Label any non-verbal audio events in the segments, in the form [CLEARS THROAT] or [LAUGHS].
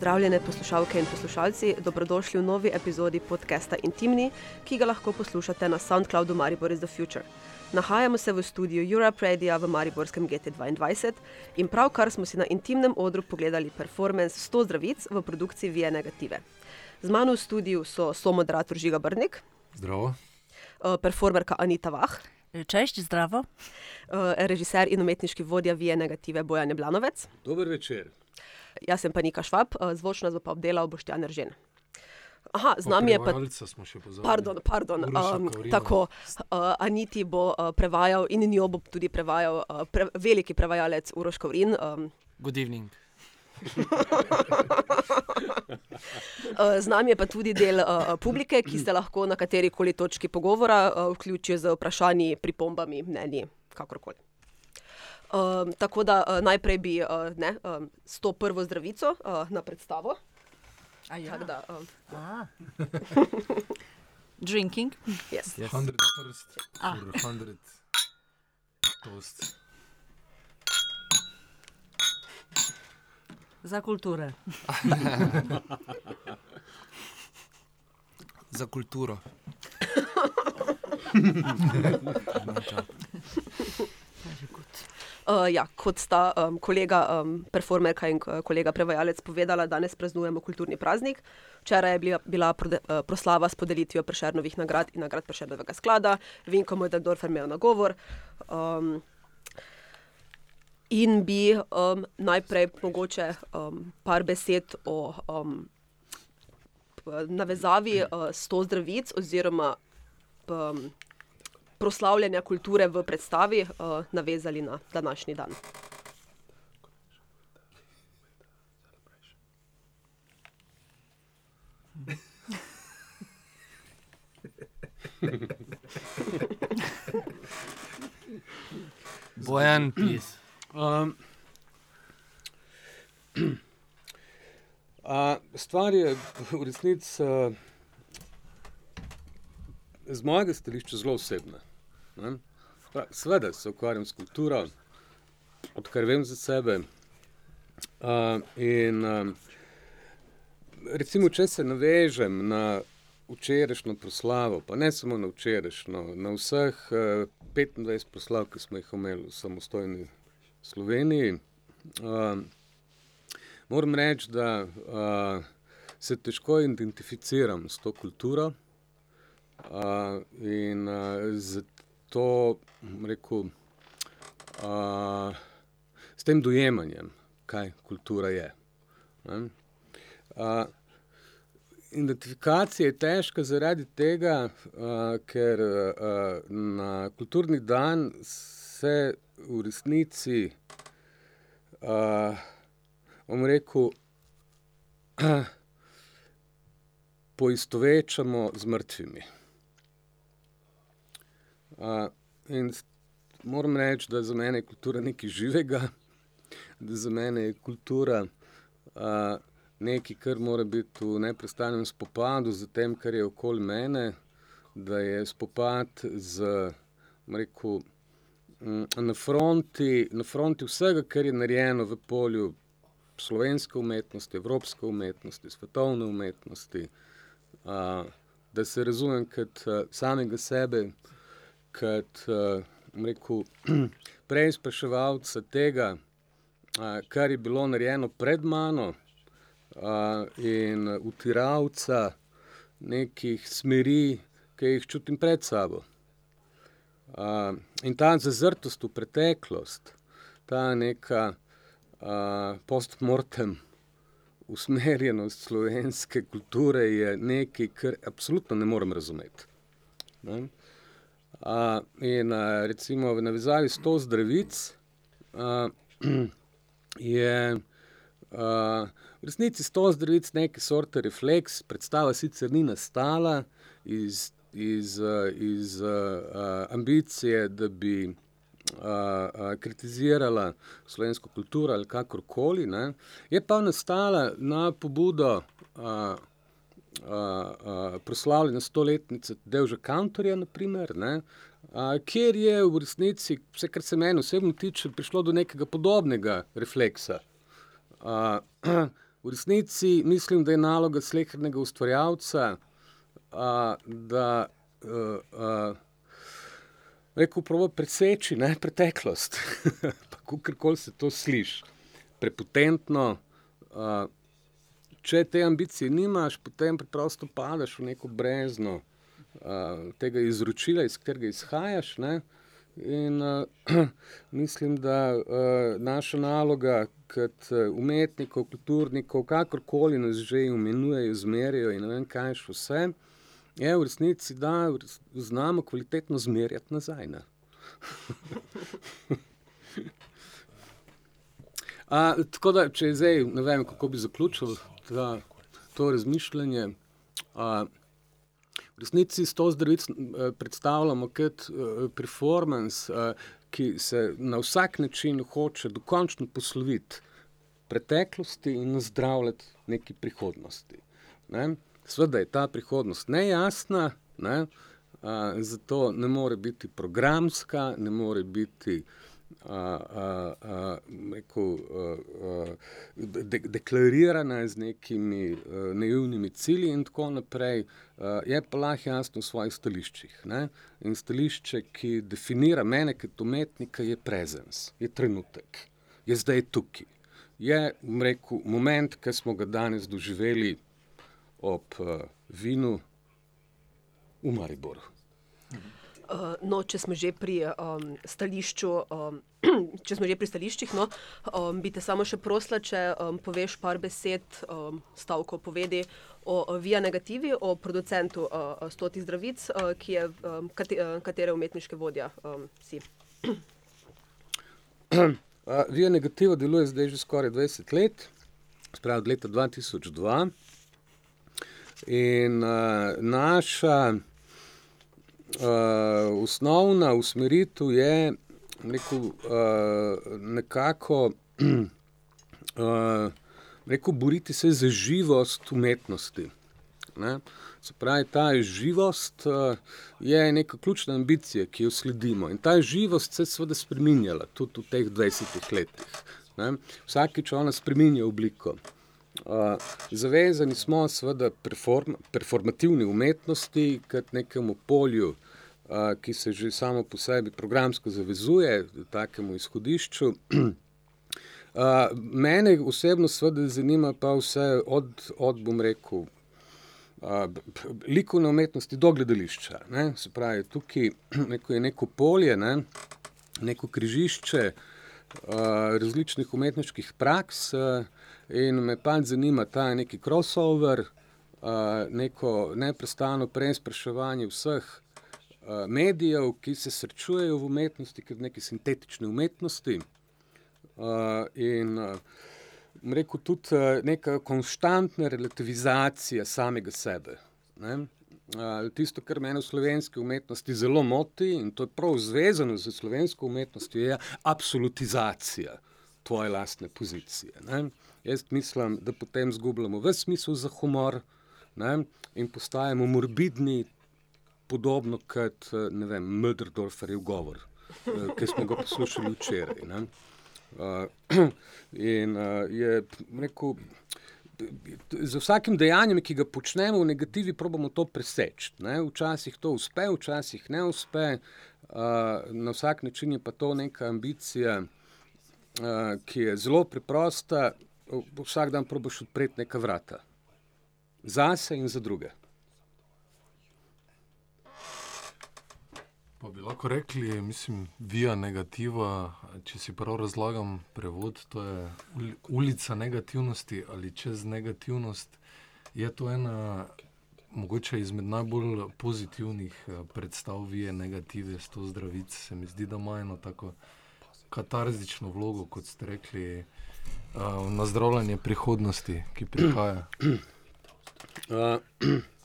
Pozdravljene poslušalke in poslušalci, dobrodošli v novi epizodi podcasta Intimni, ki ga lahko poslušate na SoundCloudu Maribor is the Future. Nahajamo se v studiu Europe Radio v Mariborskem GT2 in pravkar smo si na intimnem odru pogledali performance 100 zdravic v produkciji Vije Negative. Z mano v studiu so somoderator Žiga Brnik, Zdravo. eh, performerka Anita Vah, Cześć, zdravo. eh, režiser in umetniški vodja Vije Negative Bojan Blanovec. Dober večer. Jaz sem pa Nika Švab, eh, zvočno nas bo pa obdelal Boštjan Eržen. Aha, z nami je pa. Prevajalca smo še pozvali. Pardon, pardon. Um, tako, uh, Aniti bo uh, prevajal in njo bo tudi prevajal uh, pre, veliki prevajalec Uroš Kovrin. Um, Good evening. [LAUGHS] z nami je pa tudi del uh, publike, ki se lahko na kateri koli točki pogovora uh, vključijo z vprašanji, pripombami, mnenji, kakorkoli. Um, tako da uh, najprej bi uh, ne, um, s to prvo zdravico uh, na predstavo. A ja. Tako da, um, A. [LAUGHS] Drinking. yes. Yes. 100 toast. Ah. For 100 toast. Za kulture. [LAUGHS] Za kulturo. [LAUGHS] Uh, ja, kot sta um, kolega um, performerka in uh, kolega prevajalec povedala, danes praznujemo kulturni praznik. Včeraj je bila, bila prode, uh, proslava s podelitvijo Prešernovih nagrad in nagrad Prešernovega sklada, Vinko Mojdendorfer imel nagovor. Um, in bi um, najprej mogoče um, par besed o um, navezavi uh, sto zdravic oziroma um, proslavljanja kulture v predstavi uh, navezali na današnji dan. [LAUGHS] Bojan, please. Um, [CLEARS THROAT] a, stvar je v resnici uh, z mojega stališča zelo osebna. Ne. Seveda se ukvarjam s kulturo, odkar vem za sebe. Uh, in um, recimo, če se navežem na včerajšnjo proslavo, pa ne samo na včerajšnjo, na vseh uh, 25 proslav, ki smo jih imeli v samostojni Sloveniji. Uh, moram reči, da uh, se težko identificiram s to kulturo uh, in uh, zato, bom rekel, uh, s tem dojemanjem, kaj kultura je. Uh, Identifikacija je težka zaradi tega, uh, ker uh, na kulturni dan se v resnici, uh, bom rekel, [CLEARS THROAT] poistovečamo z mrtvimi. Uh, in moram reči, da za mene je kultura nekaj živega, da za mene je kultura uh, nekaj, kar mora biti v neprestanem spopadu z tem, kar je okoli mene, da je spopad z, rekel, mm, na fronti, na fronti vsega, kar je narejeno v polju slovenske umetnosti, evropske umetnosti, svetovne umetnosti, uh, da se razumem kot uh, samega sebe, kot bom rekel, [CLEARS THROAT] preizpraševalca tega, uh, kar je bilo narejeno pred mano, uh, in utiralca nekih smeri, ki jih čutim pred sabo. In ta zazrtost v preteklost, ta neka postmortem usmerjenost slovenske kulture je nekaj, kar absolutno ne morem razumeti. Ne? Uh, in uh, recimo v navezavi s to zdravic uh, [CLEARS THROAT] je uh, v resnici sto zdravic neke sorte refleks, predstava sicer ni nastala iz, iz, uh, iz uh, uh, ambicije, da bi uh, uh, kritizirala slovensko kulturo ali kakorkoli, ne, je pa nastala na pobudo uh, uh, uh, proslavljene stoletnice Devža Kantorja, naprimer, ne, uh, kjer je v resnici, vse kar se meni osebno tiče, prišlo do nekega podobnega refleksa. Uh, [CLEARS THROAT] v resnici mislim, da je naloga slehernega ustvarjalca, a, da rekel, pravi preseči ne, preteklost, [LAUGHS] kako koli se to sliši, prepotentno. A, če te ambicije nimaš, potem preprosto padeš v neko brezno uh, tega izročila, iz katerega izhajaš. Ne? In uh, [CLEARS THROAT] mislim, da uh, naša naloga kot umetnikov, kulturnikov, kakorkoli nas že imenujejo, zmerijo in ne vem, kaj še vse, je v resnici, da znamo kvalitetno zmerjati nazaj. [LAUGHS] A, tako da, če zdaj ne vem, kako bi zaključil ta, to razmišljanje. A, v resnici s to zdravico predstavljamo kot performance, a, ki se na vsak način hoče dokončno posloviti preteklosti in zdravljati neki prihodnosti. Ne? Sveda je ta prihodnost nejasna, ne? A, zato ne more biti programska, ne more biti rekel, de, deklarirana z nekimi naivnimi cilji, in tako naprej, je pa lahko jasno v svojih stališčih. Ne? In stališče, ki definira mene kot umetnika, je prezens, je trenutek, je zdaj tukaj. Je rekel, moment, ki smo ga danes doživeli ob vinu v Mariboru. Uh, no, če smo že pri um, stališču, um, [CLEARS THROAT] če smo že pri stališčih, no, um, bi te samo še prosila, če um, poveš par besed, um, stavko povedi o, o Via Negativi, o producentu uh, Stotih zdravic, uh, je um, kate, uh, katere umetniške vodja um, si. [CLEARS THROAT] uh, Via Negativa deluje zdaj že skoraj 20 let, spravi od leta 2002. In uh, naša uh, osnovna usmeritev je rekel, uh, nekako [CLEARS THROAT] uh, rekel, boriti se za živost umetnosti. Ne? Se pravi, ta živost uh, je neka ključna ambicija, ki jo sledimo. In ta živost se je seveda spremenjala tudi v teh 20 letih. Ne? Vsakič ona spremenja obliko. Uh, zavezani smo seveda perform, performativni umetnosti, kot nekemu polju, uh, ki se že samo po sebi programsko zavezuje takemu izhodišču. [CLEARS THROAT] Mene osebno seveda zanima pa vse od, od bom rekel, likovne umetnosti do gledališča. Ne? Se pravi, tukaj [CLEARS THROAT] neko je neko polje, ne? neko križišče različnih umetniških praks. In me pač zanima ta neki crossover, neko neprestano preizpraševanje vseh medijev, ki se srečujejo v umetnosti, kot neki sintetični umetnosti. Uh, in uh, rekel tudi uh, neka konstantna relativizacija samega sebe. Ne? Uh, tisto, kar me v slovenski umetnosti zelo moti, in to je prav zvezano z slovensko umetnostjo, je absolutizacija tvoje lastne pozicije. Ne? Jaz mislim, da potem izgubljamo vse smisel za humor ne? in postajamo morbidni, podobno kot Möderdorferjev govor, eh, ki smo ga poslušali včeraj. Ne? Uh, [CLEARS THROAT] in je rekel, z vsakim dejanjem, ki ga počnemo v negativi, probujemo to preseči. Včasih to uspe, včasih ne uspe, uh, na vsak način je pa to neka ambicija, uh, ki je zelo preprosta, vsak dan probiš odpreti neka vrata. Za sebe in za druge. Pa bi lahko rekli, mislim, via negativa, če si prav razlagam prevod, to je ulica negativnosti ali čez negativnost. Je to ena mogoče izmed najbolj pozitivnih eh, predstav via negative s to zdravico. Se mi zdi, da ima eno tako katarzično vlogo, kot ste rekli uh, na zdravljenje prihodnosti, ki prihaja? Uh, [CLEARS THROAT]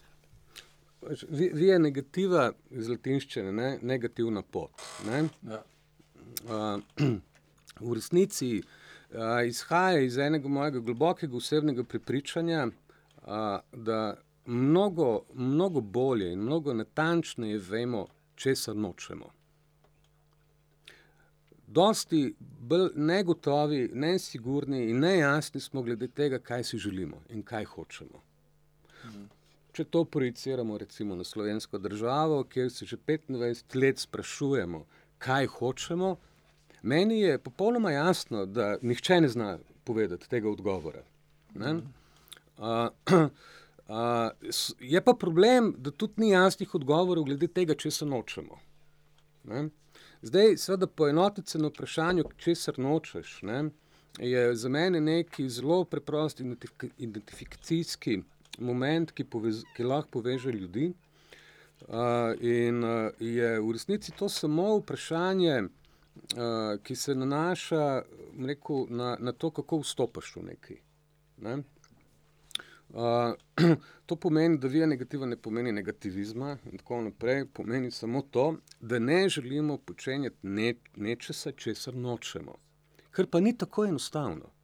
Vi je negativa iz latinščine, ne? negativna pot. Ne? Ja. Uh, [CLEARS THROAT] v resnici uh, izhaja iz enega mojega globokega osebnega prepričanja, uh, da mnogo, mnogo bolje in mnogo natančneje vemo, česa nočemo. dosti bolj negotovi, nesigurni in nejasni smo glede tega, kaj si želimo in kaj hočemo. Če to projiciramo recimo na slovensko državo, kjer se že 25 let sprašujemo, kaj hočemo, meni je popolnoma jasno, da nihče ne zna povedati tega odgovora. Ne? [CLEARS THROAT] S- je pa problem, da tudi ni jasnih odgovorov glede tega, če se nočemo. Ne? Zdaj, seveda, poenotiti se na vprašanju, česar nočeš, ne, je za mene neki zelo preprost identifik identifikacijski moment, ki, povez, ki lahko poveže ljudi. Uh, in uh, je v resnici to samo vprašanje, uh, ki se nanaša bom rekel, na, na to, kako vstopiš v nekaj. Ne? Uh, [CLEARS THROAT] to pomeni, da vija negativa ne pomeni negativizma in tako naprej, pomeni samo to, da ne želimo počenjati ne, nečesa, česar nočemo. Kar pa ni tako enostavno.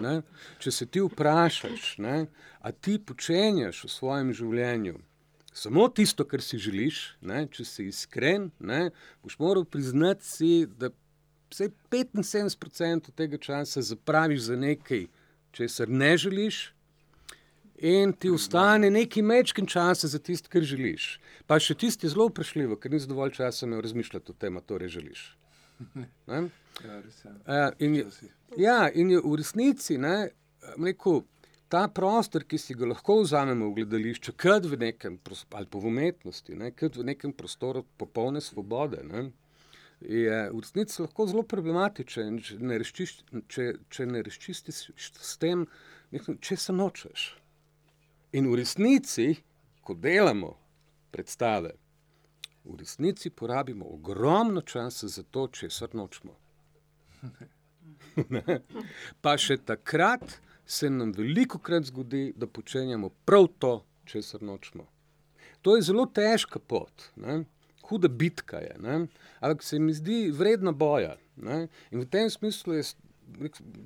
Ne? Če se ti vprašaš, ne, a ti počenjaš v svojem življenju samo tisto, kar si želiš, ne, če si iskren, ne, boš moral priznati si, da vsaj 75% tega časa zapraviš za nekaj, česar ne želiš, in ti ostane nekaj mečkin časa za tisto, kar želiš. Pa še tisti je zelo vprašljivo, ker nisi dovolj časa imel razmišljati o tem, a torej želiš. Ne? Ja, res. Uh, in, je, ja, in je v resnici ne, rekel, ta prostor, ki si ga lahko vzamemo v gledališče, kot v nekem ali pa v umetnosti, ne, kot v nekem prostoru popolne svobode, ne, je v resnici lahko zelo problematičen, če ne razčiš- če, če ne razčistiš s tem, nekaj, če se nočeš. In v resnici, ko delamo predstave, v resnici porabimo ogromno časa za to, česar nočemo. Ne? pa še takrat se nam veliko krat zgodi, da počenjamo prav to, česar nočemo. To je zelo težka pot, ne? huda bitka je, ne? ampak se mi zdi vredna boja. Ne? In v tem smislu je,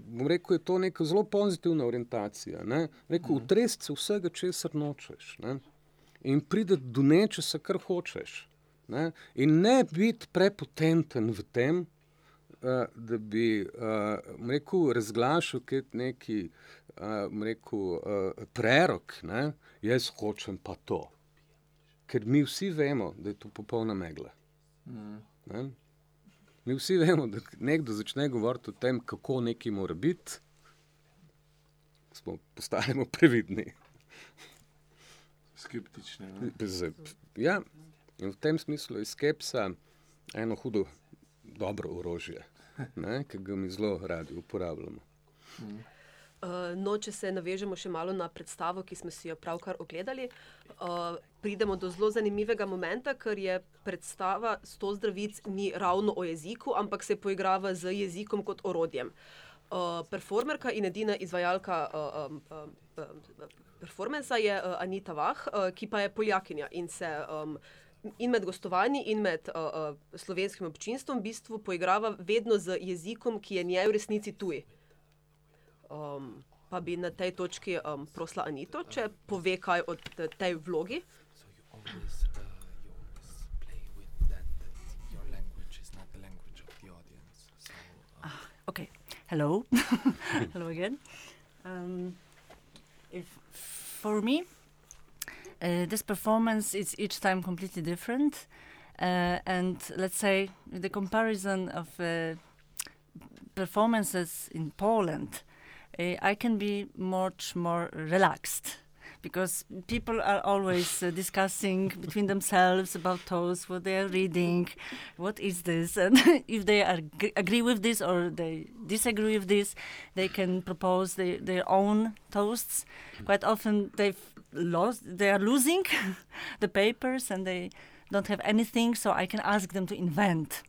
bom rekel, je to neka zelo pozitivna orientacija. Ne? Rekel, utresti se vsega, česar nočeš. Ne? In prideti do nečesa, kar hočeš. Ne? In ne biti prepotenten v tem, uh, da bi uh, rekel, razglašal kot neki uh, rekel, uh, prerok, ne? jaz hočem pa to. Ker mi vsi vemo, da je to popolna megla. Ne? Mi vsi vemo, da nekdo začne govoriti o tem, kako nekaj mora biti, smo postajamo previdni. Skeptični. Ne? Ja, in v tem smislu je skepsa eno hudo, dobro orožje, ne, ki ga mi zelo radi uporabljamo. Uh, no, če se navežemo še malo na predstavo, ki smo si jo pravkar ogledali, uh, pridemo do zelo zanimivega momenta, ker je predstava Sto zdravic ni ravno o jeziku, ampak se poigrava z jezikom kot orodjem. Uh, performerka in edina izvajalka performansa je Anita Vah, ki pa je poljakinja in se in med gostovanji, in med uh, uh, slovenskim občinstvom v bistvu poigrava vedno z jezikom, ki je njej v resnici tuj. Um, pa bi na tej točki um, prosila Anito, če pove kaj o te- tej vlogi. So you always, uh, you always play with that, that your language is not the language of the audience. So, uh, Okay. Hello. [LAUGHS] Hello again. Um, if for me, uh, this performance is each time completely different, uh, and let's say the comparison of uh, performances in Poland, uh, I can be much more relaxed. Because people are always uh, discussing between themselves about those, what they are reading, what is this, [LAUGHS] and if they are, g- agree with this or they disagree with this, they can propose the, their own toasts. Quite often they've lost, they are losing [LAUGHS] the papers and they don't have anything, so I can ask them to invent.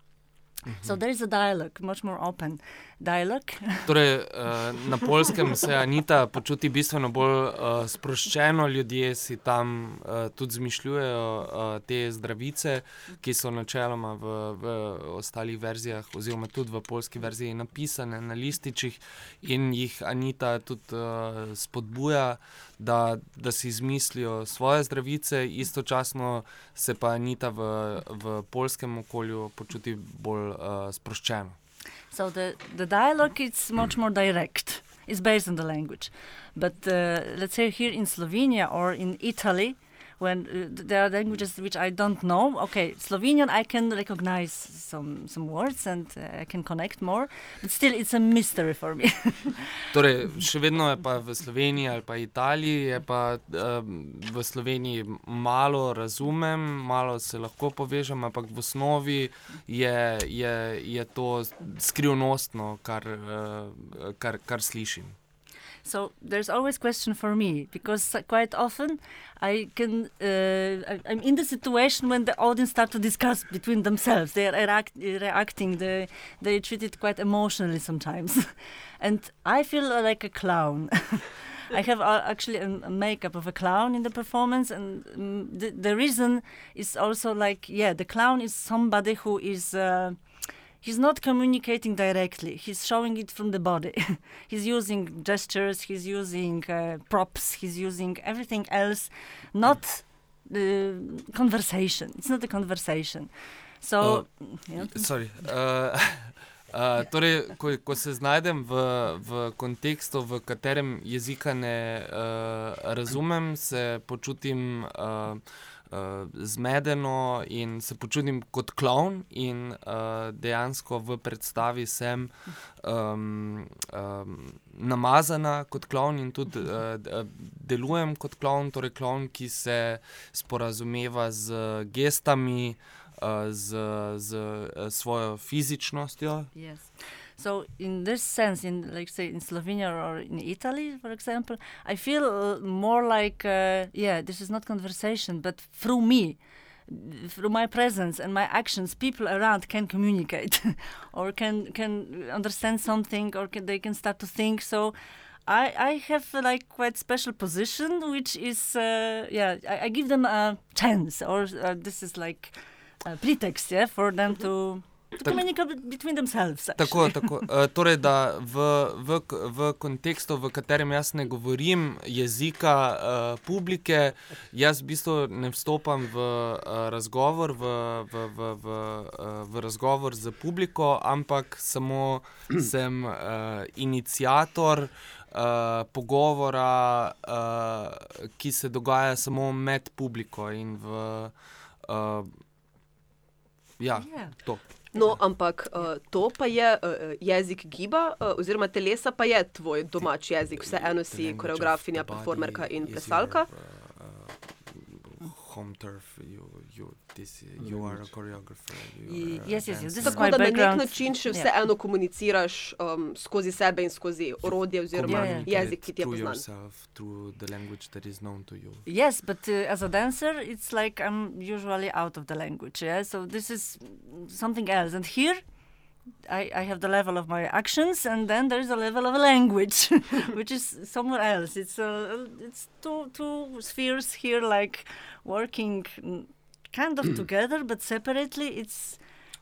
So there is a dialogue, much more open dialogue. [LAUGHS] Torej, eh, na polskem se Anita počuti bistveno bolj eh, sproščeno, ljudje si tam eh, tudi zmišljujejo eh, te zdravice, ki so načeloma v, v ostalih verzijah, oziroma tudi v polski verziji, napisane na lističih, in jih Anita tudi eh, spodbuja, da, da si izmislijo svoje zdravice, istočasno se pa Anita v, v polskem okolju počuti bolj uh, sproščeno. So the, the dialogue is much more direct. It's based on the language. But uh, let's say here in Slovenia or in Italy, when uh, there are languages which I don't know, okay, Slovenian I can recognize some some words and uh, I can connect more, but still it's a mystery for me. [LAUGHS] Torej, še vedno je pa v Sloveniji ali pa Italiji, je pa um, v Sloveniji malo razumem, malo se lahko povežem, ampak v osnovi je, je, je to skrivnostno, kar, uh, kar, kar slišim. So there's always question for me because quite often I can uh, I, I'm in the situation when the audience start to discuss between themselves. They are react, reacting. They they treat it quite emotionally sometimes, [LAUGHS] and I feel like a clown. [LAUGHS] I have uh, actually a, makeup of a clown in the performance, and um, the, the reason is also like yeah, the clown is somebody who is. Uh, he's not communicating directly. He's showing it from the body. [LAUGHS] He's using gestures he's using uh, props he's using everything else not the conversation. It's not a conversation. So [LAUGHS] uh, yeah. sorry. Uh, Uh, torej, ko, ko se znajdem v, v kontekstu, v katerem jezika ne uh, razumem, se počutim uh, uh, zmedeno in se počutim kot klovn, in uh, dejansko v predstavi sem um, um, namazana kot klovn in tudi uh, delujem kot klovn, torej klovn, ki se sporazumeva z gestami, uh, z, z uh, svojo fizičnostjo. Yes. So in this sense, in like say in Slovenia or in Italy, for example, I feel uh, more like uh, yeah, this is not conversation, but through me, through my presence and my actions, people around can communicate, [LAUGHS] or can can understand something, or can, they can start to think. So. I, I have uh, like quite special position, which is uh, yeah I, I, give them a chance, or uh, this is like a pretext, yeah, for them to Tako, tako. Uh, [LAUGHS] torej, da v, v, v kontekstu, v katerem jaz ne govorim jezika uh, publike, jaz v bistvu ne vstopam v uh, razgovor, v, v, v, v, uh, v razgovor z publiko, ampak samo [CLEARS THROAT] sem uh, inicijator. Uh, pogovora, uh, ki se dogaja samo med publiko in v. Uh, ja, yeah. to. No, ampak uh, to pa je uh, jezik giba, uh, oziroma telesa pa je tvoj domač jezik, vseeno si koreografinja, performerka in plesalka. Home turf, you, you, this, you are a choreographer. Yes, yes, yes. Tako da na nek način še vseeno yeah. komuniciraš um, skozi sebe in skozi orodje oziroma yeah, yeah. jezik, ki ti je poznan. Yes, but uh, as a dancer, it's like I'm usually out of the language. Yeah? So this is something else. And here, I, I have the level of my actions, and then there is a level of language, [LAUGHS] which is somewhere else. It's uh, it's two two spheres here, like working kind of [CLEARS THROAT] together, but separately. It's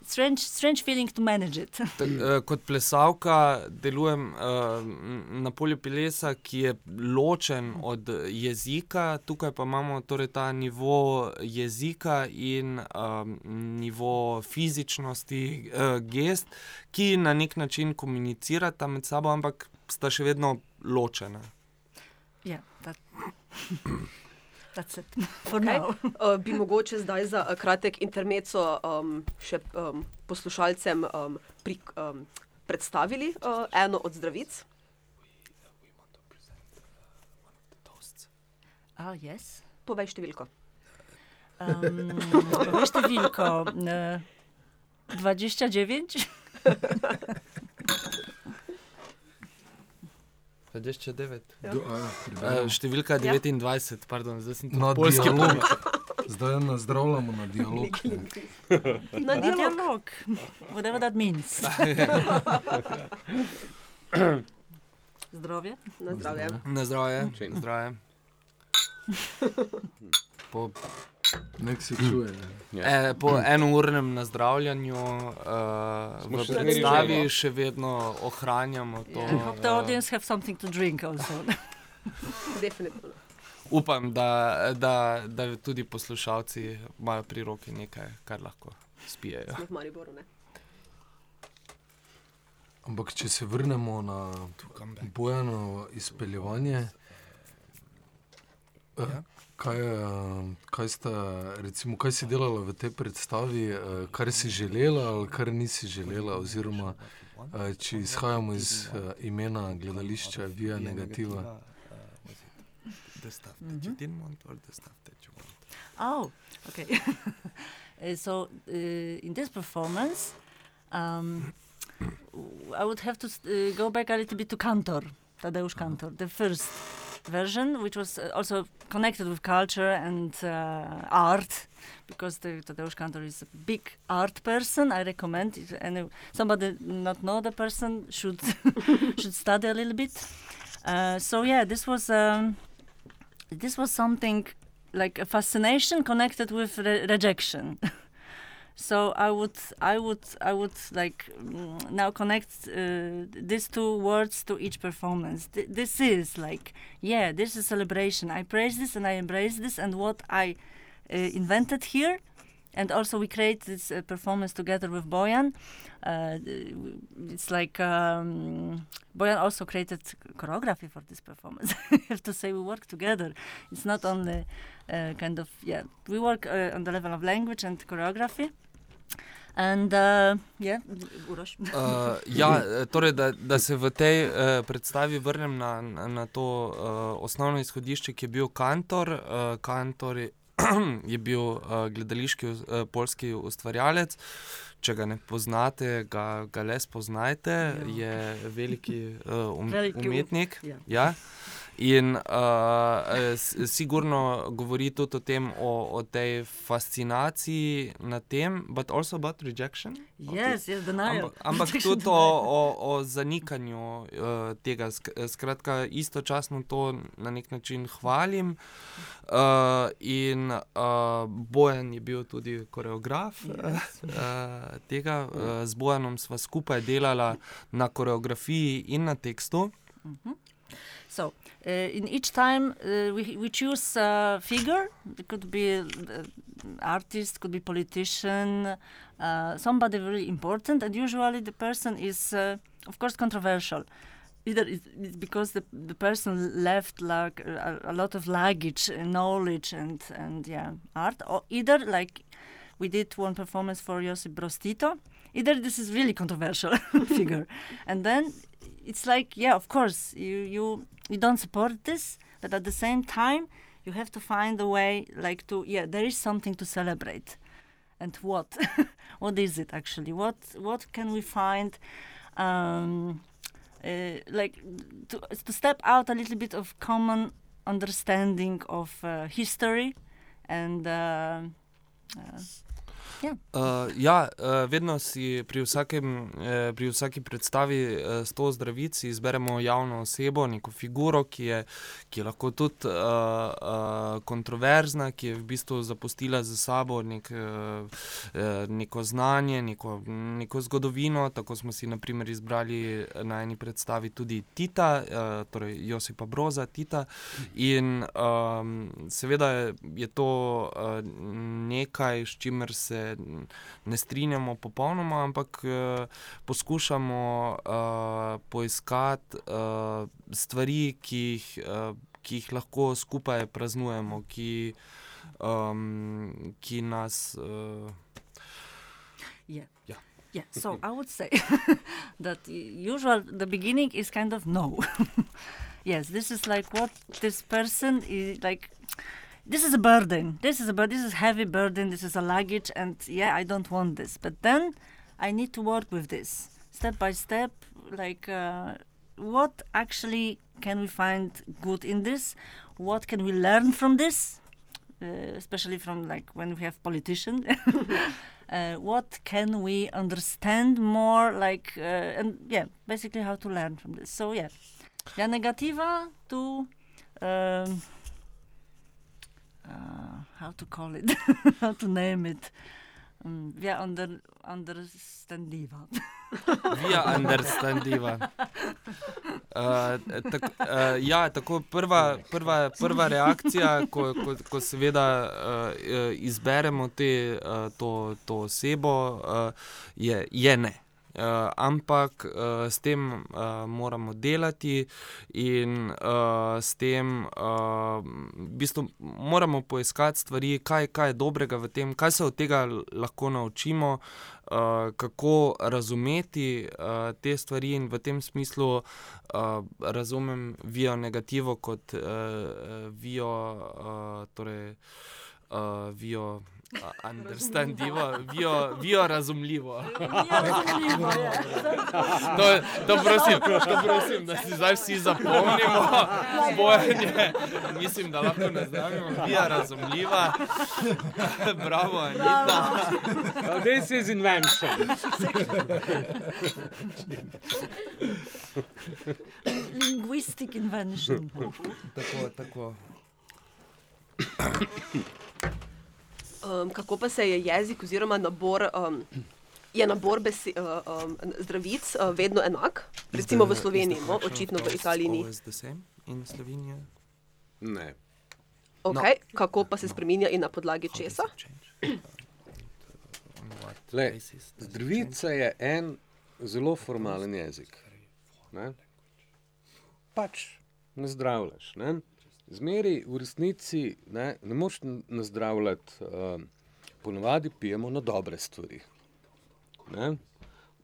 strange, strange feeling to manage it. [LAUGHS] Tak, uh, kot plesalka delujem uh, na polju pelesa, ki je ločen od jezika, tukaj pa imamo torej ta nivo jezika in um, nivo fizičnosti, uh, gest, ki na nek način komunicirata med sabo, ampak sta še vedno ločena. Ja, yeah, [LAUGHS] Okay. [LAUGHS] Uh, bi mogoče zdaj za uh, kratek intermezzo um, še um, poslušalcem um, pri, um, predstavili uh, eno od zdravic? Oh, yes. Povej številko. Um, povej številko. [LAUGHS] Uh, 29. 29. Ja. Uh, številka 29, ja. pardon, zdaj sem na dialog. Zdaj nazdravljamo na dialog. [LAUGHS] na dialog. Whatever that means. Zdravje. Na zdravje. Na zdravje. zdravje. Po Nek se čuje. E, po enournem nazdravljanju uh, v predstavi še vedno ohranjamo to. [LAUGHS] Upam, da, da, da tudi poslušalci imajo pri roki nekaj, kar lahko spijejo. Ampak, če se vrnemo na bojano izpeljevanje, eh, Ja. Kaj, eh, kaj, sta, recimo, kaj si delala v tej predstavi, eh, kar si želela ali kar nisi želela, oziroma eh, če izhajamo iz imena gledališča Via Negativa. You want. Oh, okay. [LAUGHS] So uh, in this performance, um, I would have to uh, go back a little bit to Cantor, Tadeusz Cantor, the first version, which was uh, also connected with culture and uh, art, because the Tadeusz Kantor is a big art person. I recommend if any somebody not know the person should [LAUGHS] should study a little bit. Uh, so yeah, this was um, this was something like a fascination connected with re- rejection. [LAUGHS] so I would, I would, I would like mm, now connect uh, these two words to each performance. Th- this is like, yeah, this is celebration. I praise this and I embrace this and what I uh, invented here. And also, we create this uh, performance together with Boyan. Uh, it's like um, Boyan also created choreography for this performance. [LAUGHS] I have to say, we work together. It's not only uh, kind of yeah we work uh, on the level of language and choreography and uh, yeah Uroš. [LAUGHS] Uh, ja, torej, da, da se v tej uh, predstavi vrnem na, na, na to uh, osnovno izhodišče, ki je bil Kantor. Uh, Kantor je, [CLEARS THROAT] je bil uh, gledališki uh, polski ustvarjalec. Če ga ne poznate, ga, ga le spoznajte. Je veliki uh, um, Veliki um- umetnik. ja. Ja. In uh, sigurno govori tudi o tem, o, o tej fascinaciji nad tem, but also about rejection. yes yes denial Ampak, ampak [LAUGHS] tudi o, o, o zanikanju uh, tega. Sk- Skratka, istočasno to na nek način hvalim. Uh, in uh, Bojan je bil tudi koreograf uh, uh, tega. Uh, z Bojanom sva skupaj delala na koreografiji in na tekstu. So uh, in each time uh, we, we choose a figure. It could be uh, artist could be politician somebody very important. And usually the person is of course controversial. Either it's, because the, the person left like a, a lot of luggage uh, knowledge and and yeah art. Or either like we did one performance for Josip Brostito either this is really controversial [LAUGHS] figure. And then it's like yeah of course you you you don't support this but at the same time you have to find a way like to yeah there is something to celebrate. And what? [LAUGHS] What is it actually? What what can we find um uh, like to, to step out a little bit of common understanding of uh, history and uh, uh, Uh, ja, uh, vedno si pri, vsakem, eh, pri vsaki predstavi eh, s to zdravici izberemo javno osebo, neko figuro, ki je, ki je lahko tudi uh, uh, kontroverzna, ki je v bistvu zapustila za sabo nek, uh, neko znanje, neko, neko zgodovino. Tako smo si naprimer izbrali na eni predstavi tudi Tita, uh, torej Josipa Broza, Tita. In um, seveda je- to uh, nekaj, s čimer se ne strinjamo popolnoma, ampak uh, poskušamo uh, poiskati uh, stvari, ki jih, uh, ki jih lahko skupaj praznujemo, ki, um, ki nas. Uh, yeah Yeah. yeah so i would say [LAUGHS] that usual the beginning is kind of no [LAUGHS] yes this is like what this person is like this is a burden. This is a this is heavy burden. This is a luggage and yeah i don't want this. But then i need to work with this step by step like uh, what actually can we find good in this? What can we learn from this? Uh, especially from like when we have politicians [LAUGHS] uh, what can we understand more like uh, and yeah basically how to learn from this. So yeah. Yeah negativa to um, uh, how to call it [LAUGHS] how to name it um, yeah under understandiva Via understandiva. Uh, tak, uh, ja, tako prva, prva, prva reakcija, ko, ko, ko seveda uh, izberemo te, uh, to, to osebo, uh, je, je ne. Uh, ampak uh, s tem uh, moramo delati in uh, s tem uh, v bistvu moramo poiskati stvari, kaj, kaj je dobrega v tem, kaj se od tega lahko naučimo. Uh, kako razumeti uh, te stvari, in v tem smislu uh, razumem vijo negativo kot uh, vijo, uh, torej, uh, vijo understandljivo, vijo, vijo razumljivo. to, to, prosim, to prosim, da si zdaj vsi zapomnimo, bojanje. Mislim, da lahko ne znamo, vijo razumljiva. Bravo, Anita. Oh, this is invention. Linguistic invention. tako, tako. Um, kako pa se je jezik oziroma nabor, um, je nabor besi, uh, um, zdravic uh, vedno enak? Recimo v Sloveniji, no? očitno v Italiji ni. In Slovenija. Ne. Okay. No. Kako pa se spremenja in na podlagi česa? Le, zdravica je en zelo formalen jezik. Ne? Pač ne zdravljaš. Ne? Zmeri v resnici ne, ne moš nazdravljati, uh, ponovadi pijemo na dobre stvari. Ne?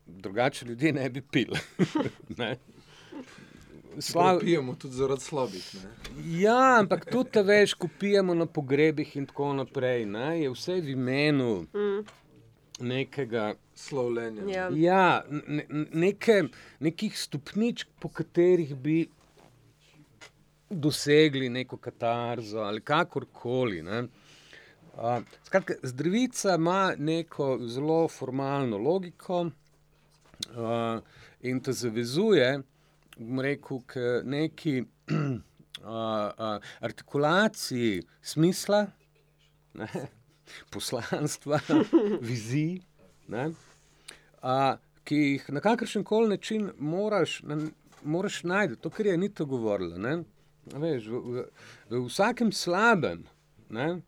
Drugače ljudje ne bi pili. [LAUGHS] ne? Slav... Pijemo tudi zaradi slabih. Ne? Ja, ampak tudi te veš, ko pijemo na pogrebih in tako naprej. Ne? Je vse v imenu mm. nekega. Slovljenja. Ja, Ja, ne, neke, nekih stopničk, po katerih bi dosegli neko katarzo ali kakorkoli. Ne. Uh, skratka, zdravica ima neko zelo formalno logiko uh, in te zavezuje, bom rekel, k neki [CLEARS THROAT] uh, uh, artikulaciji smisla, ne, [LAUGHS] poslanstva, [LAUGHS] vizij, ne, uh, ki jih na kakršen koli način moraš, na, moraš najti, to, kar je Anita govorila. Ne, Veš, v, v, v vsakem slabem ne,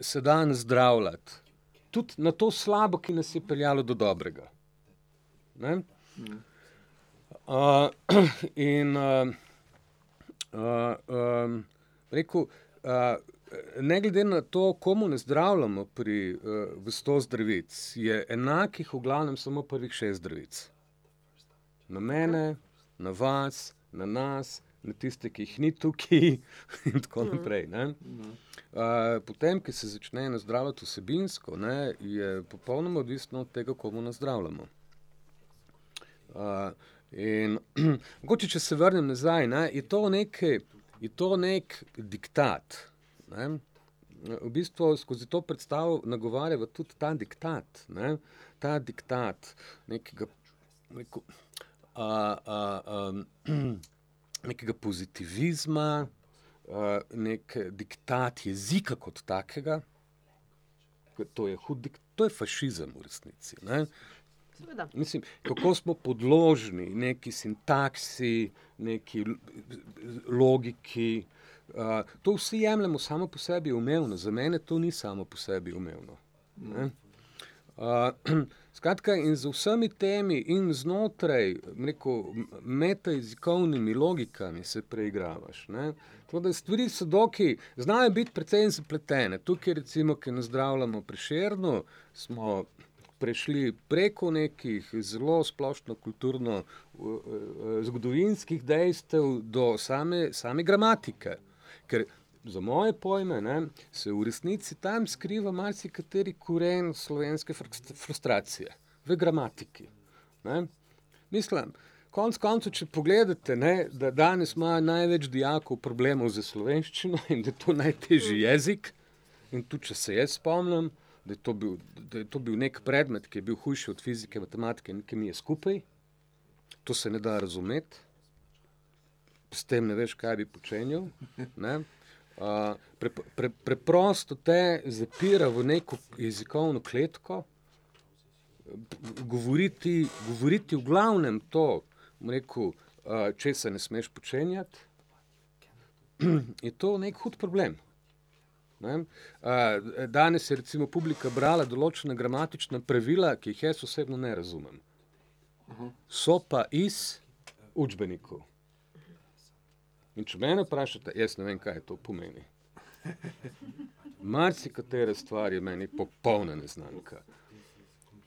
se da nazdravljati, tudi na to slabo, ki nas je peljalo do dobrega. Ne? Uh, [CLEARS THROAT] in uh, uh, um, rekel, uh, ne glede na to, komu ne zdravljamo pri uh, sto zdravic, je enakih v glavnem samo prvih šest zdravic. Na mene, na vas, na nas, na tiste, ki jih ni tukaj, [LAUGHS] in tako naprej. Uh, potem, ki se začne nazdravljati vsebinsko, ne, je popolnoma odvisno od tega, komu nazdravljamo. Uh, in [CLEARS THROAT] mogoče, če se vrnem nazaj, ne, je, to neke, je to nek diktat. Ne. V bistvu skozi to predstavo nagovarjava tudi ta diktat, ne, ta diktat nekega. Neko, a, a, a, [CLEARS THROAT] nekega pozitivizma, uh, nek diktat jezika kot takega. To je, hud, to je fašizem v resnici. Mislim, kako smo podložni neki sintaksi, neki logiki. Uh, to vsi jemljemo samo po sebi umevno, za mene to ni samo po sebi umevno. Uh, Skratka, in z vsemi temi in znotraj metajezikovnimi logikami se preigravaš. Da, stvari so doki, znajo biti precej zapletene. Tukaj, recimo, ki nazdravljamo prešerno, smo prešli preko nekih zelo splošno kulturno zgodovinskih dejstev do same, same gramatike. Ker za moje pojme, ne, se v resnici tam skriva marsikateri koren slovenske frustracije v gramatiki. Ne. Mislim, konc koncev, če pogledate, ne, da danes ima največ dijakov problemov z slovenščino in da je to najtežji jezik. In tudi, če se jaz spomnim, da je, bil, da je to bil nek predmet, ki je bil hujši od fizike, matematike in kemije skupaj, to se ne da razumeti, s tem ne veš, kaj bi počenjal. Ne. Uh, pre, pre, preprosto te zapira v neko jezikovno kletko, govoriti, govoriti v glavnem to, rekel, uh, če se ne smeš počenjati, je to nek hud problem. Ne? Uh, danes je recimo publika brala določena gramatična pravila, ki jih jaz osebno ne razumem. so pa iz učbenikov. In če me vprašate, jaz ne vem, kaj to pomeni. Marsikatere stvari je meni popolna neznanka.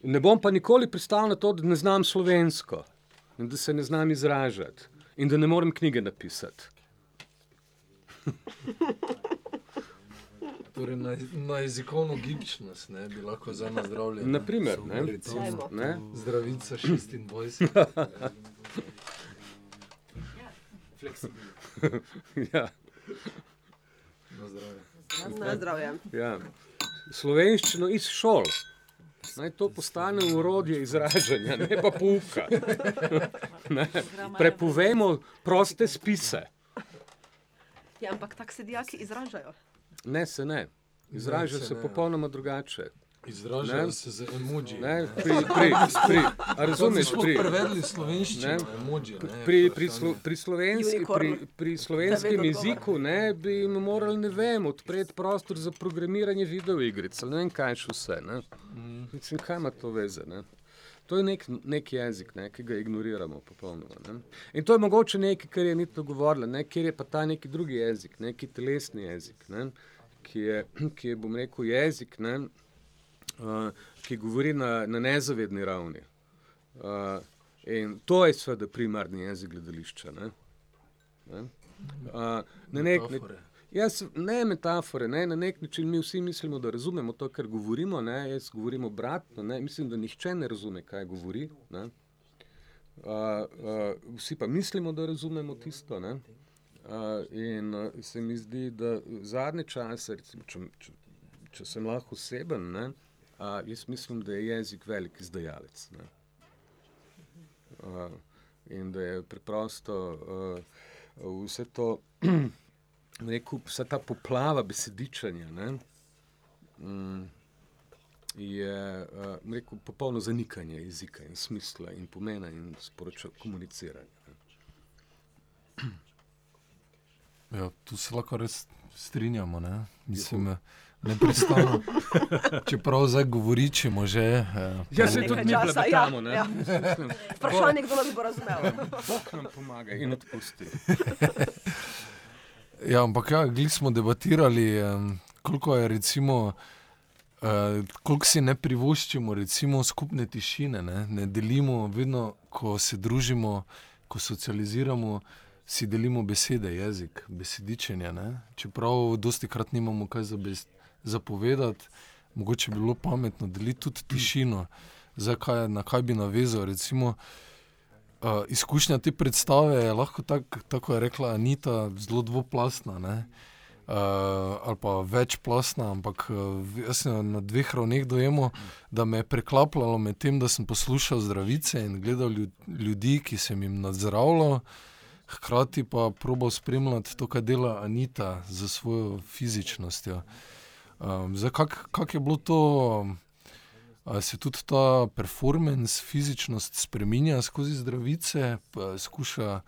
Ne bom pa nikoli pristal na to, da ne znam slovensko in da se ne znam izražati in da ne morem knjige napisati. [LAUGHS] Torej, na, na jezikovno gibčnost ne, bi lahko za nas zdravljali. Naprimer, ne? Dajmo. Ne? Zdravica 26. [LAUGHS] [LAUGHS] Ja, Na zdravje. Na zdravje. ja. Slovenščino iz šol. Naj to postane urodje izražanja, ne pa pouka. [LAUGHS] Ne. Prepovemo proste spise. Ja, ampak tako se dijaki izražajo. Ne, se ne. Izražajo se se ne. popolnoma drugače. Izražajo se z emoji. Ne, pri, pri, pri, a razumeš, pri, prevedli slovenščino, Ne. emoji. Ne, pri, pri, slo, pri, slovenski, pri, pri slovenskem jeziku ne, bi jim morali, ne vem, odpreti prostor za programiranje videoigric. ali Ne vem, kaj še vse. Ne. Mislim, kaj ima to veze? Ne? To je nek, nek jezik, ne, ki ga ignoriramo popolnoma. Ne. In to je mogoče nekaj, kar je nito govorila, ne, kjer je pa ta neki drugi jezik, neki telesni jezik, ne, ki, je, ki je, bom rekel, jezik, ne, ki govori na, na nezavedni ravni. Uh, in to je seveda primarni jezik gledališča. Ne. Ne. Uh, na nek način. Jaz, ne metafore, ne, na nek način mi vsi mislimo, da razumemo to, kar govorimo. Ne, jaz govorim obratno. Ne, mislim, da nihče ne razume, kaj govori. Ne. Uh, uh, vsi pa mislimo, da razumemo tisto. Ne. Uh, in uh, se mi zdi, da zadnje čase, recimo, če, če, če sem lahko oseben, ne, uh, jaz mislim, da je jezik velik izdajalec. Ne. Uh, in da je preprosto uh, vse to. rekel, vsa ta poplava besedičanja ne, mm, je uh, rekel, popolno zanikanje jezika in smisla in pomena in sporočila komuniciranja. Ja, tu se lahko res strinjamo. Ne? Mislim, ne pristano. Čeprav zdaj govoričemo že. Eh, Ja, se tudi mi časa, plebetamo, ja, ne. ja. Vprašanje, kdo nas bo razumel. Bog nam pomaga in odpusti. [LAUGHS] Ja, ampak ja, glih smo debatirali, um, koliko je recimo. Uh, koliko si ne privoščimo, recimo, skupne tišine, ne? ne delimo, vedno, ko se družimo, ko socializiramo, si delimo besede, jezik, besedičenje. Ne? Čeprav dosti krat nimamo kaj za, bes, za povedati, mogoče bi bilo pametno deliti tudi tišino, zakaj, na kaj bi navezal. Recimo, uh, izkušnja te predstave je lahko tako, tako je rekla Anita, zelo dvoplastna. Ne? Uh, ali pa večplastna, ampak uh, jaz sem na dveh ravneh dojemal, da me je preklapljalo med tem, da sem poslušal zdravice in gledal ljud, ljudi, ki sem jim nadzoravljal, hkrati pa probal spremljati to, kar dela Anita z svojo fizičnostjo. Um, zdaj, kak, kak je bilo to, ali se tudi ta performance, fizičnost spremenja skozi zdravice, skuša.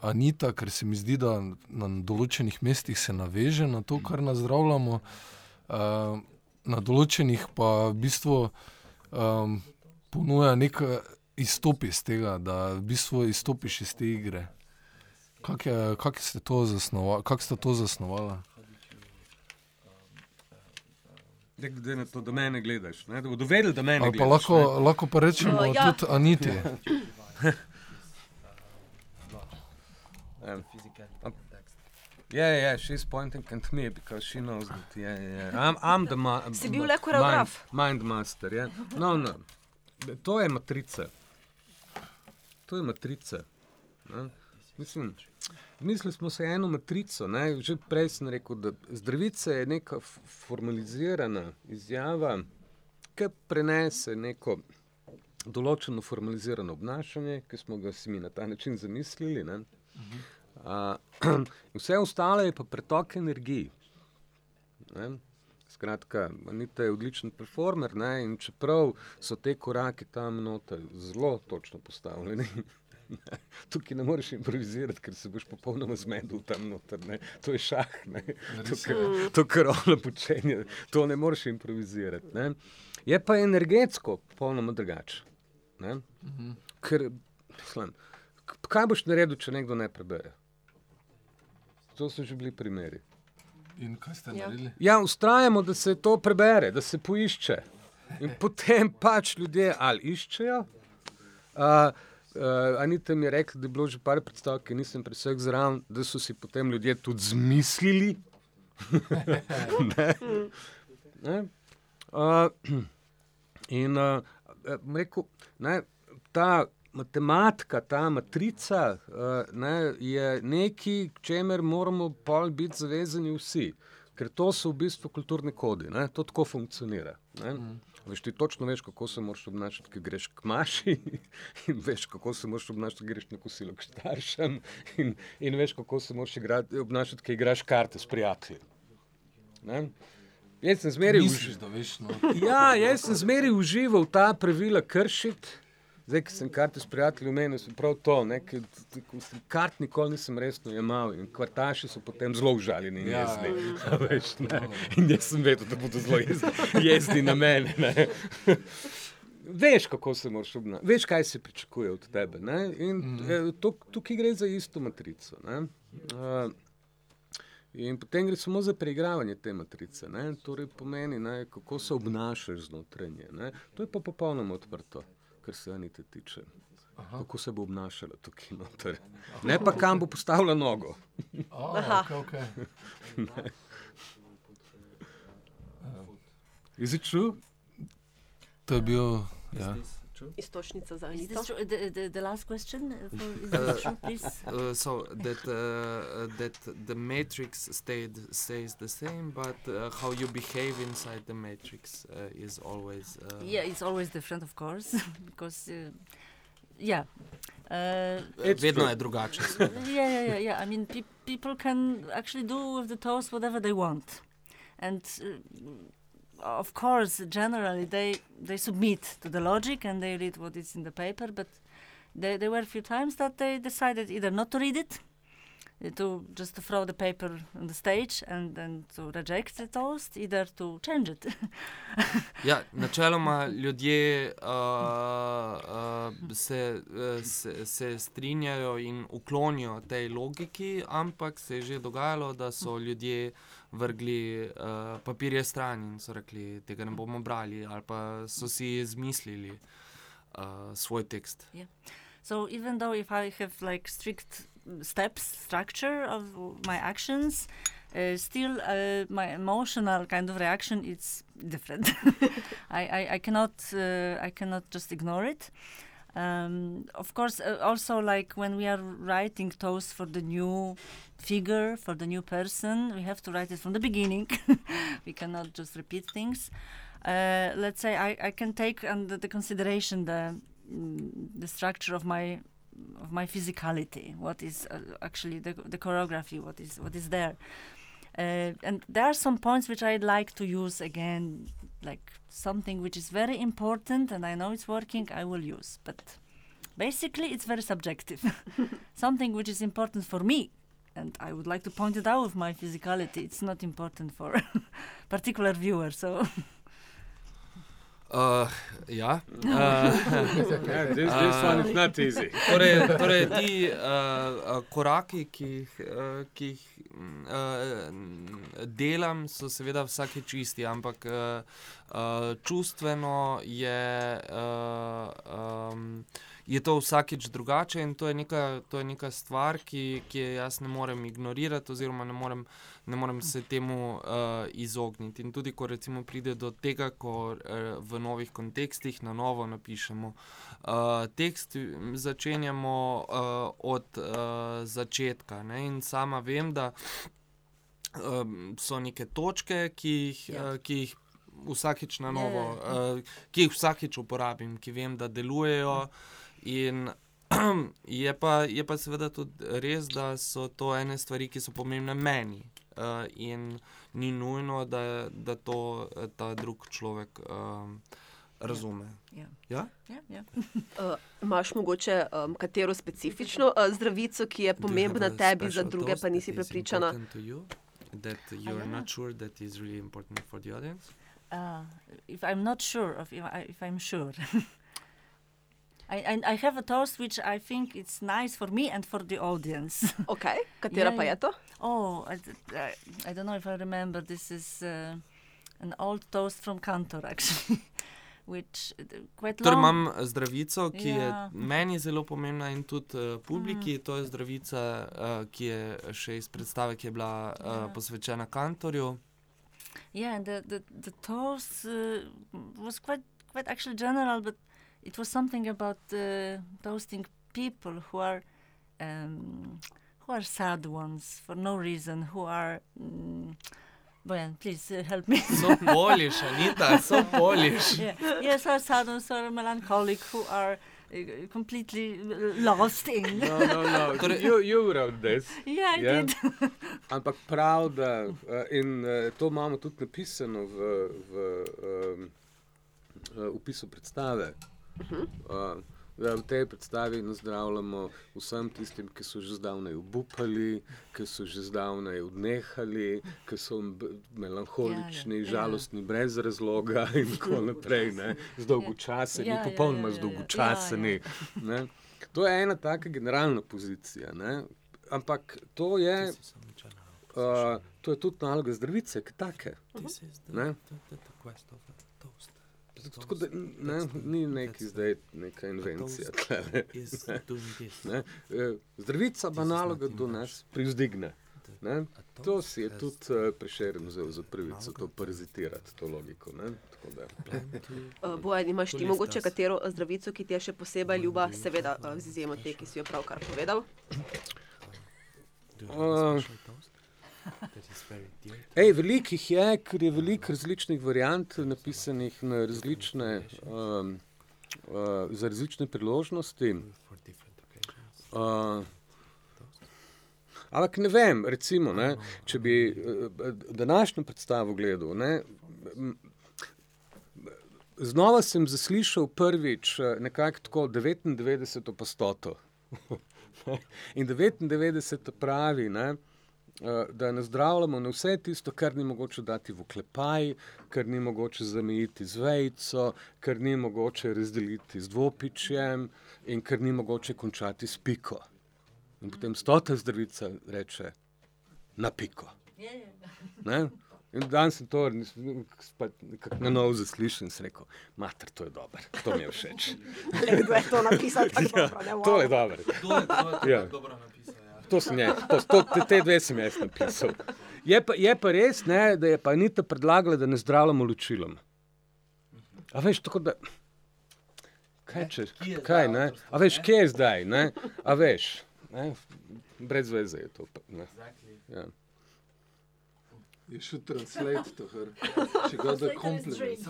Anita, ker se mi zdi, da na določenih mestih se naveže na to, kar nazdravljamo, uh, na določenih pa v bistvu um, ponuja nek izstop iz tega, da v bistvu izstopiš iz te igre. Kako kako ste to zasnovali? Kako ste to Glede na to, da me ne gledaš, ne? da bodo vedeli, da me ne pa gledaš. lahko, lahko pa rečemo No, uh, [LAUGHS] ja. ja. tudi Aniti. Um, Yeah, yeah, she's pointing at me because she knows that. Yeah, yeah. I'm, I'm the ma Si bil ma- le koreograf? Mind, mind master. Yeah. No, no. To je matrica. To je matrica. Ne? Mislim, mislili smo se eno matrico. Ne? Že prej sem rekel, da zdravica je neka formalizirana izjava, ki prenese neko določeno formalizirano obnašanje, ki smo ga si mi na ta način zamislili. Ne? A, [CLEARS THROAT] vse ostalo je pa pretok energiji. Ne? Skratka, Anita je odličen performer ne? in čeprav so te korake tam noter zelo točno postavljeni. [LAUGHS] ne, [LAUGHS] Tukaj ne moreš improvizirati, ker se boš popolnoma zmedel tam noter. Ne? To je šah, ne? to, kar, to, kar ona počenja, to ne moreš improvizirati. Ne? Je pa energetsko popolnoma drugače. ne. ker, mislim, kaj boš naredil, če nekdo ne prebere? To so že bili primeri. In kaj ste Ja. naredili? Ja, ustrajamo, da se to prebere, da se poišče. In [LAUGHS] potem pač ljudje ali iščejo. Uh, uh, Anita mi je rekla, da je bilo že par predstav, ki nisem pri vseh zraven, da so si potem ljudje tudi zmislili. [LAUGHS] ne. Ne? Uh, in uh, rekel, ne, ta matematika, ta matrica uh, ne, je nekaj, k čemer moramo pol biti zavezani vsi. Ker to so v bistvu kulturni kodi, ne? to tako funkcionira. Ne? Veš, ti točno veš, kako se moraš obnašati, ko greš k maši, [LAUGHS] in veš, kako se moraš obnašati, ko greš na kosilo k staršem, in, in veš, kako se moraš igrati, obnašati, ko igraš karte s prijatelji. Ne? Jaz sem zmeraj veš, no. [LAUGHS] Ja, jaz sem zmeraj užival ta pravila kršiti. Zdaj, ki sem karte s prijatelji omenil, sem prav to. Ne, ko sem Kart nikoli nisem resno jemal in kvartaši so potem zelo užaljeni in Ja, jezni. ja. Veš, ne. In jaz sem vedel, da bodo zelo jezni, jezni na mene. Ne. [LAUGHS] Veš, kako se moraš obnašati, veš, kaj se pričakuje od tebe. Ne? In mm. to, tukaj gre za isto matrico. Ne? Uh, In potem gre samo za preigravanje te matrice. Ne? Torej pomeni, ne, kako se obnašaš znotraj nje. Ne? To je pa popolnoma odprto, kar se Anite tiče. Aha. Kako se bo obnašala tukaj noter. Ne pa kam bo postavila nogo. Oh, Aha. okay, okay. Is it true? To je bil. Ja. Istočnica za Is Anito. this true? The, the, the last question? uh, For, is this true, please? Uh, so that uh, that the matrix stayed stays the same, but uh, how you behave inside the matrix uh, is always. Uh, Yeah, it's always different, of course, [LAUGHS] because, uh, yeah. Uh, It's Vedno true. je drugače. [LAUGHS] yeah, yeah, yeah, yeah. I mean, pe- people can actually do with the toast whatever they want, and uh, of course, generally they they submit to the logic and they read what is in the paper. But there, there were a few times that they decided either not to read it, uh, to just to throw the paper on the stage and then to reject the toast, either to change it. [LAUGHS] Ja, načeloma ljudje uh, se, uh, se, se strinjajo in uklonijo tej logiki, ampak se je že dogajalo, da so ljudje vrgli uh, papirje stran in so rekli, tega ne bomo brali, ali pa so si izmislili uh, svoj tekst. So even though if I have like strict steps, structure of my actions, uh, still uh, my emotional kind of reaction is different. [LAUGHS] I, I, I cannot uh, I cannot just ignore it. Um, of course, uh, also like when we are writing toast for the new figure, for the new person, we have to write it from the beginning. [LAUGHS] we cannot just repeat things. Uh, let's say I, I can take under the consideration the mm, the structure of my of my physicality what is uh, actually the, the choreography what is what is there uh, and there are some points which i'd like to use again like something which is very important and i know it's working i will use. But basically it's very subjective. [LAUGHS] Something which is important for me and i would like to point it out with my physicality it's not important for [LAUGHS] particular viewer so [LAUGHS] Uh, ja. Uh, [LAUGHS] Yeah, this, this one is not easy. torej, [LAUGHS] torej, ti uh, koraki, ki jih, uh, ki jih uh, delam, so seveda vsake čisti, ampak uh, uh, čustveno je, uh, um, je to vsakeč drugače in to je neka, to je neka stvar, ki, ki je jaz ne morem ignorirati, oziroma ne morem, ne morem se temu uh, izogniti. In tudi, ko recimo pride do tega, ko uh, v novih kontekstih na novo napišemo uh, tekst, začenjamo uh, od uh, začetka. Ne? In sama vem, da um, so neke točke, ki jih, Ja. uh, ki jih vsakič na Ja, novo, ja, uh, ki jih vsakič uporabim, ki vem, da delujejo. In [CLEARS THROAT] je pa, je pa seveda tudi res, da so to ene stvari, ki so pomembne meni. Uh, in ni nujno, da, da to eh, ta drug človek um, razume. yeah Ja? yeah yeah Uh, Imaš mogoče um, katero specifično uh, zdravico, ki je pomembna tebi, za druge pa nisi prepričana? That you're yeah. not sure that is really important for the audience. Uh, if I'm not sure of if, I, if I'm sure. [LAUGHS] I, I, I have a toast which I think it's nice for me and for the audience. [LAUGHS] Ok, katera Ja, pa ja. je to? oh, I, d- I, I don't know if I remember. This is uh, an old toast from Cantor, actually, [LAUGHS] which uh, quite Torej long. imam zdravico, ki je Ja. meni zelo pomembna in tudi uh, publiki. To je zdravica, uh, ki je še iz predstave, ki je bila uh, Ja. posvečena kantorju. Yeah, and the the, the toast uh, was quite quite actually general, but it was something about uh, toasting people who are um, who are sad ones for no reason, who are. Mm, Bojan, please uh, help me. So [LAUGHS] poliš, Anita, so poliš. yeah. Yes, are sad ones, are melancholic, who are completely lost in. No, no, no. Torej- you, you wrote this. yeah, I Ja. did. [LAUGHS] Ampak prav, da uh, in uh, to imamo tudi napisano v, v um, uh, opisu predstave. Uh, da v tej predstavi nazdravljamo vsem tistim, ki so že zdavnaj obupali, ki so že zdavnaj odnehali, ki so melanholični, Ja, ja, ja. žalostni, brez razloga in tako [LAUGHS] naprej, ne, zdolgočaseni, Ja, ja, popolnoma ja, ja, ja. zdolgočaseni. Ja, ne. To je ena taka generalna pozicija. Ne? Ampak to je, uh, to je tudi naloga zdravice, ki take. Ne? Tako da ne, ni neki zdaj neka invencija. tlele, Ne? Eh, [LAUGHS] Zdravica ima nalogo, da nas privzdigne. Ne? To si je tudi uh, prešeren vzel za pravico, to parazitirati, to logiko. Ne? Tako da, Uh, Bojan, imaš ti mogoče katero zdravico, ki ti je še posebej ljuba, seveda uh, z izjemo te, ki si jo pravkar povedal? Uh, Ej, velikih je, ker je veliko različnih variant napisanih na različne, um, uh, za različne priložnosti. Uh, ampak ne vem, recimo, ne, če bi uh, današnjo predstavo gledal. Ne, znova sem zaslišal prvič eh, nekako tako 99 pa 100. In 99 pravi, ne, da ne zdravljamo na vse tisto, kar ni mogoče dati v oklepaj, kar ni mogoče zamejiti z vejco, kar ni mogoče razdeliti z dvopičjem in kar ni mogoče končati s piko. In potem stota zdravica reče na piko. Ne? In danes sem to na novo zaslišal in sem rekel, mater, to je dobro, to mi je všeč. [LAUGHS] Le kdo je to napisal tako dobro, ne? To je Wow. dobro. Ja. To sem jaz, to, to, te, te dve sem jaz napisal. Je pa, je pa res, ne, da je pa Anita predlagala, da ne zdravljamo lučilom. A veš, tako da. Kaj če? Kaj, ne? A veš, kje je zdaj? Ne? A veš, ne? brez veze je to. Ne? Ja. You should translate to her. She got a compliment.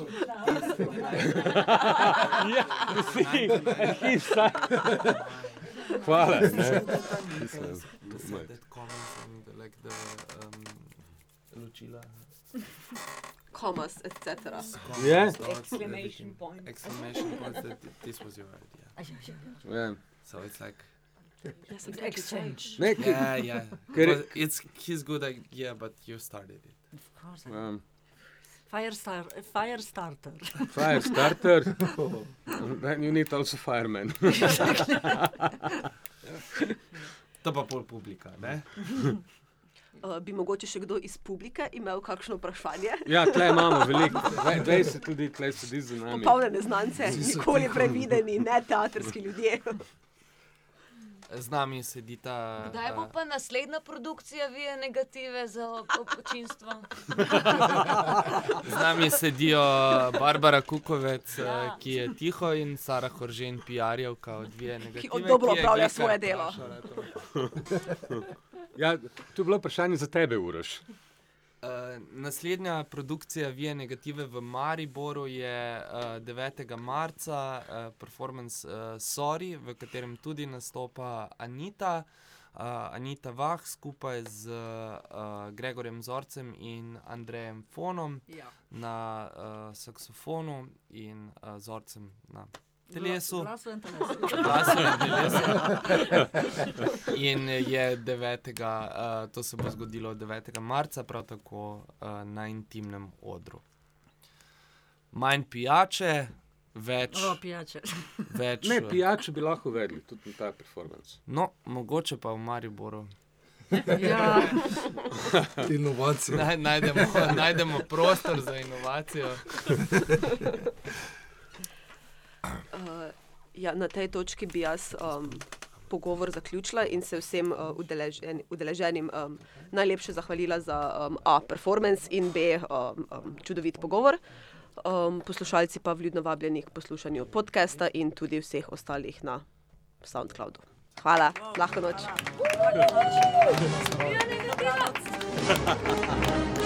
Hvala. [LAUGHS] Ne? That comments and like the um, lučila. Komas, etc. Yeah. Exclamation point. Exclamation points that this was your idea. Ja. So it's like, Exchange. Ne, ki, yeah, yeah. Ker- But it's his good idea, but you started it. Of course. I- um, Fire, star, uh, fire starter. fire starter. And [LAUGHS] then you need also fireman. [LAUGHS] To pa pol publika, ne? [LAUGHS] Uh, bi mogoče še kdo iz publike imel kakšno vprašanje? Ja, tle imamo veliko. Dve- 20 ljudi tle sedi za nami. Popolne neznance, nikoli prevideni, ne teatrski ljudje. Z nami sedita. Kdaj bo eh, pa naslednja produkcija Vije negative za občinstvo? Z nami sedijo Barbara Kukovec, ja. Ja. ki je tiho, in Sara Horžen, PR-jevka od Vije Negative. od- dobro ki opravlja svoje delo. Ja, to je bilo vprašanje za tebe, Uroš. Uh, naslednja produkcija Vije Negative v Mariboru je uh, 9. marca, uh, performance uh, Sorry, v katerem tudi nastopa Anita. Uh, Anita Vah skupaj z uh, Gregorjem Zorcem in Andrejem Fonom Ja. na uh, saksofonu in uh, Zorcem na telesu. Glasu in telesu. Glasu in telesu. [LAUGHS] In je 9. Uh, to se bo zgodilo 9. marca, prav tako uh, na intimnem odru. Manj pijače, več. O, pijače. več Ne, eh, pijače bi lahko vedeli, tudi na ta performance. No, mogoče pa v Mariboru. ja. [LAUGHS] Inovacije. Naj, najdemo, najdemo prostor za inovacijo. [LAUGHS] Uh, ja, na tej točki bi jaz um, pogovor zaključila in se vsem uh, udeležen, udeleženim um, najlepše zahvalila za um, A, performance in B, um, um, čudovit pogovor. Um, poslušalci pa vljudno vabljeni k poslušanju podcasta in tudi vseh ostalih na SoundCloudu. Hvala, lahko noč. Ja, negativno.